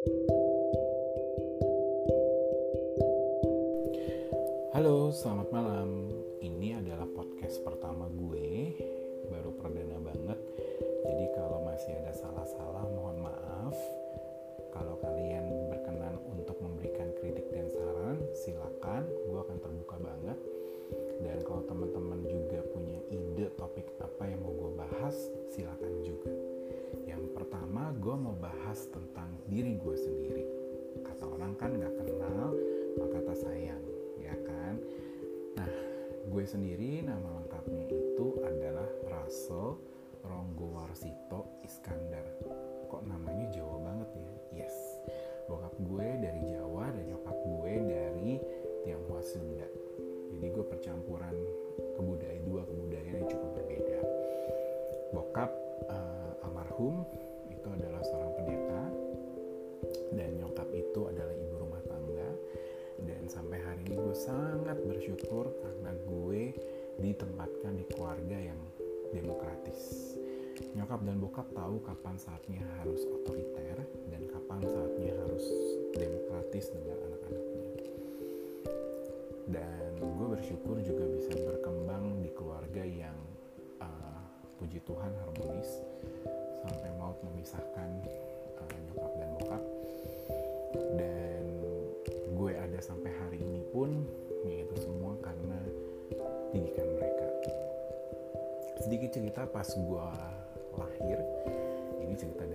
Halo, selamat malam. Ini adalah podcast pertama gue, baru perdana banget. Jadi kalau masih ada salah-salah mohon maaf. Kalau kalian berkenan untuk memberikan kritik dan saran, silakan. Gue akan terbuka banget. Dan kalau teman-teman juga punya ide topik apa yang mau gue bahas, gue mau bahas tentang diri gue sendiri. Kata orang kan gak kenal, maka tak sayang, ya kan? Nah, gue sendiri nama lengkapnya itu adalah Russell Ronggowarsito Iskandar. Kok namanya Jawa banget ya? Yes. Bokap gue dari Jawa dan nyokap gue dari Tionghoa Sunda. Jadi gue percampuran kapan saatnya harus otoriter dan kapan saatnya harus demokratis dengan anak-anaknya. Dan gue bersyukur juga bisa berkembang di keluarga yang uh, puji Tuhan harmonis sampai maut memisahkan uh, nyokap dan bokap. Dan gue ada sampai hari ini pun yaitu semua karena didikan mereka. Sedikit cerita pas gue cerita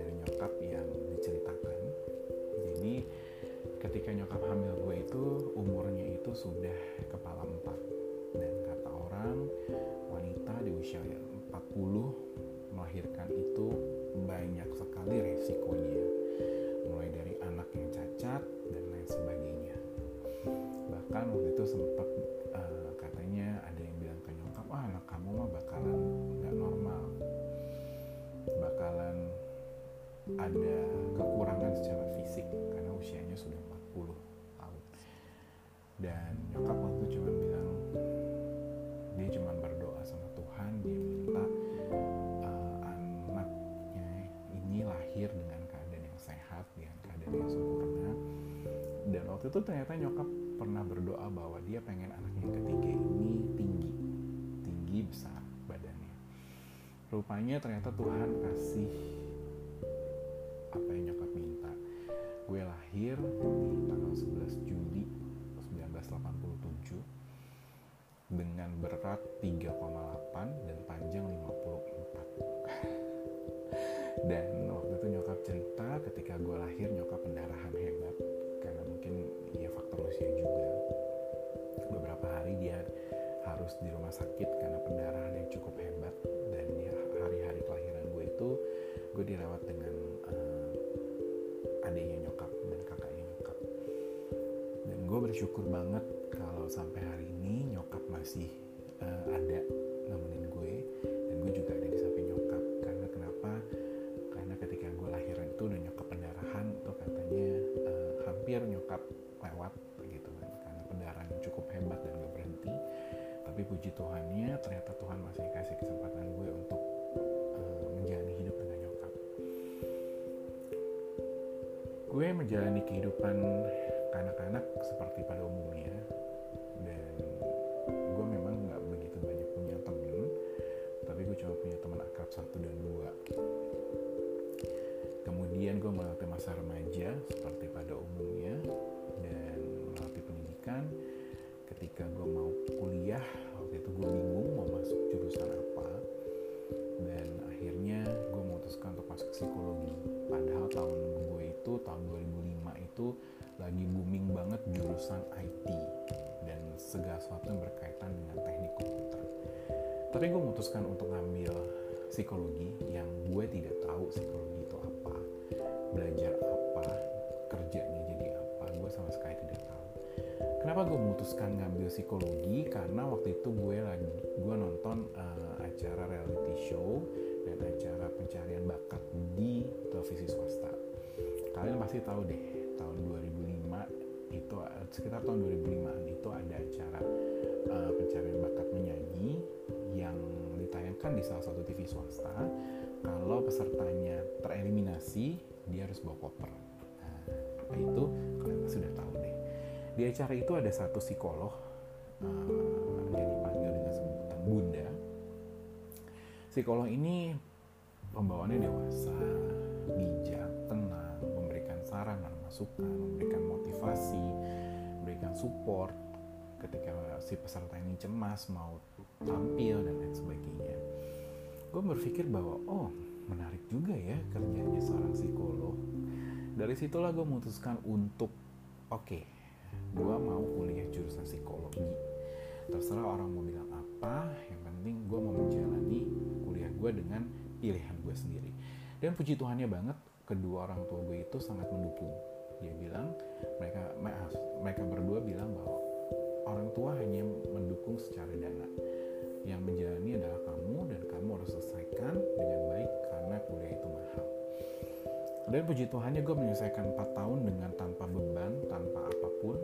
waktu itu ternyata nyokap pernah berdoa bahwa dia pengen anak yang ketiga ini tinggi tinggi besar badannya. Rupanya ternyata Tuhan kasih ya faktor usia juga. Beberapa hari dia harus di rumah sakit karena pendarahan yang cukup hebat. Dan ya hari-hari kelahiran gue itu gue dirawat dengan uh, adiknya nyokap dan kakaknya nyokap. Dan gue bersyukur banget kalau sampai hari ini nyokap masih uh, ada nemenin gue. Dan gue juga ada di samping nyokap. Karena kenapa? Karena ketika gue lahiran itu udah nyokap pendarahan tuh katanya uh, hampir nyokap puji Tuhannya ternyata Tuhan masih kasih kesempatan gue untuk uh, menjalani hidup dengan nyokap. Gue menjalani kehidupan anak-anak seperti pada umumnya dan gue memang nggak begitu banyak punya temen tapi gue cuma punya teman akrab satu dan dua. Kemudian gue melewati masa remaja seperti pada umumnya dan melewati pendidikan. Ketika gue mau kuliah tahun 2005 itu lagi booming banget jurusan IT dan segala sesuatu yang berkaitan dengan teknik komputer. Tapi gue memutuskan untuk ngambil psikologi yang gue tidak tahu psikologi itu apa belajar apa kerjanya jadi apa gue sama sekali tidak tahu. Kenapa gue memutuskan ngambil psikologi? Karena waktu itu gue lagi gue nonton uh, acara reality show dan acara pencarian bakat di televisi swasta kalian pasti tahu deh tahun 2005 itu sekitar tahun 2005 itu ada acara uh, pencarian bakat menyanyi yang ditayangkan di salah satu TV swasta. Kalau pesertanya tereliminasi dia harus bawa koper. Nah, di acara itu ada satu psikolog uh, yang dipanggil dengan sebutan bunda. Psikolog ini pembawaannya dewasa masukan memberikan motivasi memberikan support ketika si peserta ini cemas mau tampil dan lain sebagainya. Gue berpikir bahwa oh menarik juga ya kerjanya seorang psikolog. Dari situlah gue memutuskan untuk oke okay, gue mau kuliah jurusan psikologi. Terserah orang mau bilang apa yang penting gue mau menjalani kuliah gue dengan pilihan gue sendiri. Dan puji Tuhannya banget kedua orang tua gue itu sangat mendukung dia bilang mereka mereka berdua bilang bahwa orang tua hanya mendukung secara dana. Yang menjalani adalah kamu dan kamu harus selesaikan dengan baik karena kuliah itu mahal. Dan puji Tuhannya gue menyelesaikan 4 tahun dengan tanpa beban tanpa apa pun.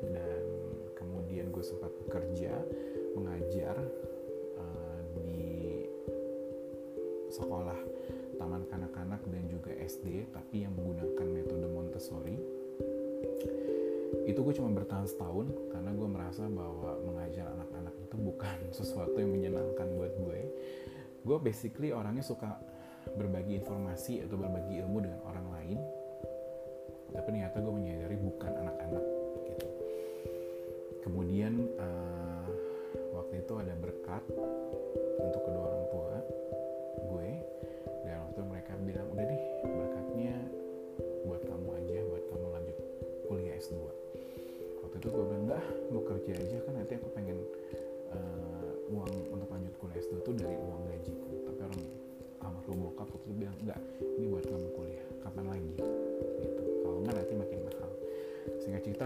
Dan kemudian gue sempat bekerja mengajar uh, di sekolah taman kanak-kanak dan juga SD tapi yang menggunakan metode Montessori. Itu gue cuma bertahan setahun karena gue merasa bahwa mengajar anak-anak itu bukan sesuatu yang menyenangkan buat gue. Gue basically orangnya suka berbagi informasi atau berbagi ilmu dengan orang lain. Tapi ternyata gue menyadari bukan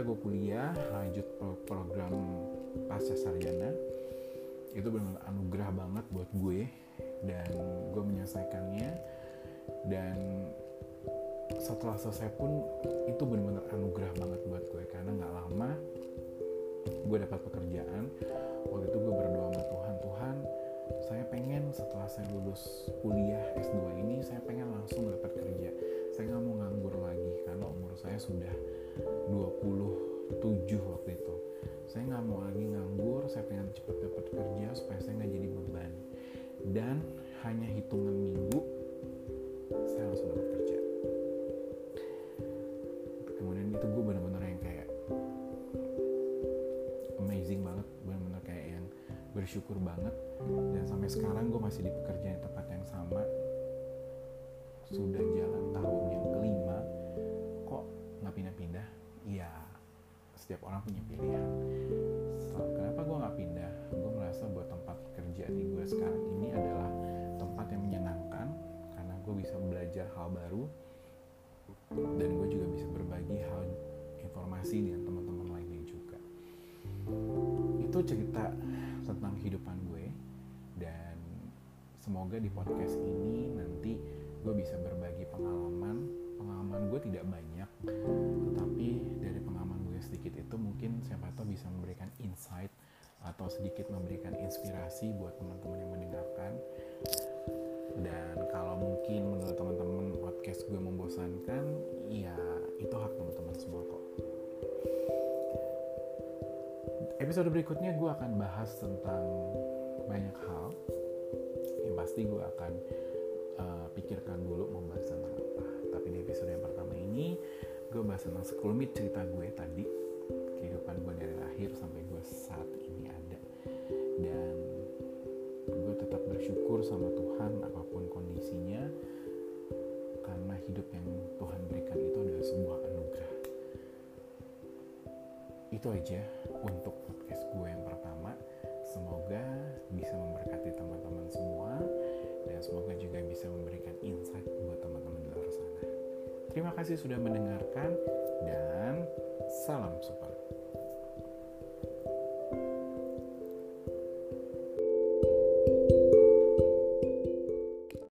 gue kuliah lanjut program pasca sarjana. Itu benar-benar anugerah banget buat gue dan gue menyelesaikannya. Dan setelah selesai pun itu benar-benar anugerah banget buat gue karena nggak lama gue dapat pekerjaan. Waktu itu gue berdoa sama Tuhan Tuhan saya pengen setelah saya lulus kuliah S2 ini saya pengen langsung dapat kerja. Saya nggak mau nganggur lagi karena umur saya sudah 27 waktu itu. Saya nggak mau lagi nganggur saya pengen cepat dapat kerja supaya saya nggak jadi beban. Dan hanya hitungan minggu saya langsung dapat kerja. Kemudian itu gue bener-bener yang kayak amazing banget bener-bener kayak yang bersyukur banget. Dan sampai sekarang gue masih di pekerjaan tempat yang sama. Sudah jalan tahun yang kelima kok nggak pindah-pindah iya setiap orang punya pilihan. Kenapa gue nggak pindah? Gue merasa buat tempat kerja di gue sekarang ini adalah tempat yang menyenangkan karena gue bisa belajar hal baru dan gue juga bisa berbagi hal informasi dengan teman-teman lainnya juga. Itu cerita tentang kehidupan gue dan semoga di podcast ini nanti gue bisa berbagi pengalaman. Pengalaman gue tidak banyak mungkin siapa tahu bisa memberikan insight atau sedikit memberikan inspirasi buat teman-teman yang mendengarkan. Dan kalau mungkin menurut teman-teman podcast gue membosankan ya itu hak teman-teman semua kok. Episode berikutnya gue akan bahas tentang banyak hal. Yang pasti gue akan uh, pikirkan dulu mau bahas tentang apa. Tapi di episode yang pertama ini gue bahas tentang sekelumit cerita gue tadi itu aja untuk podcast gue yang pertama. Semoga bisa memberkati teman-teman semua dan semoga juga bisa memberikan insight buat teman-teman di luar sana. Terima kasih sudah mendengarkan dan salam super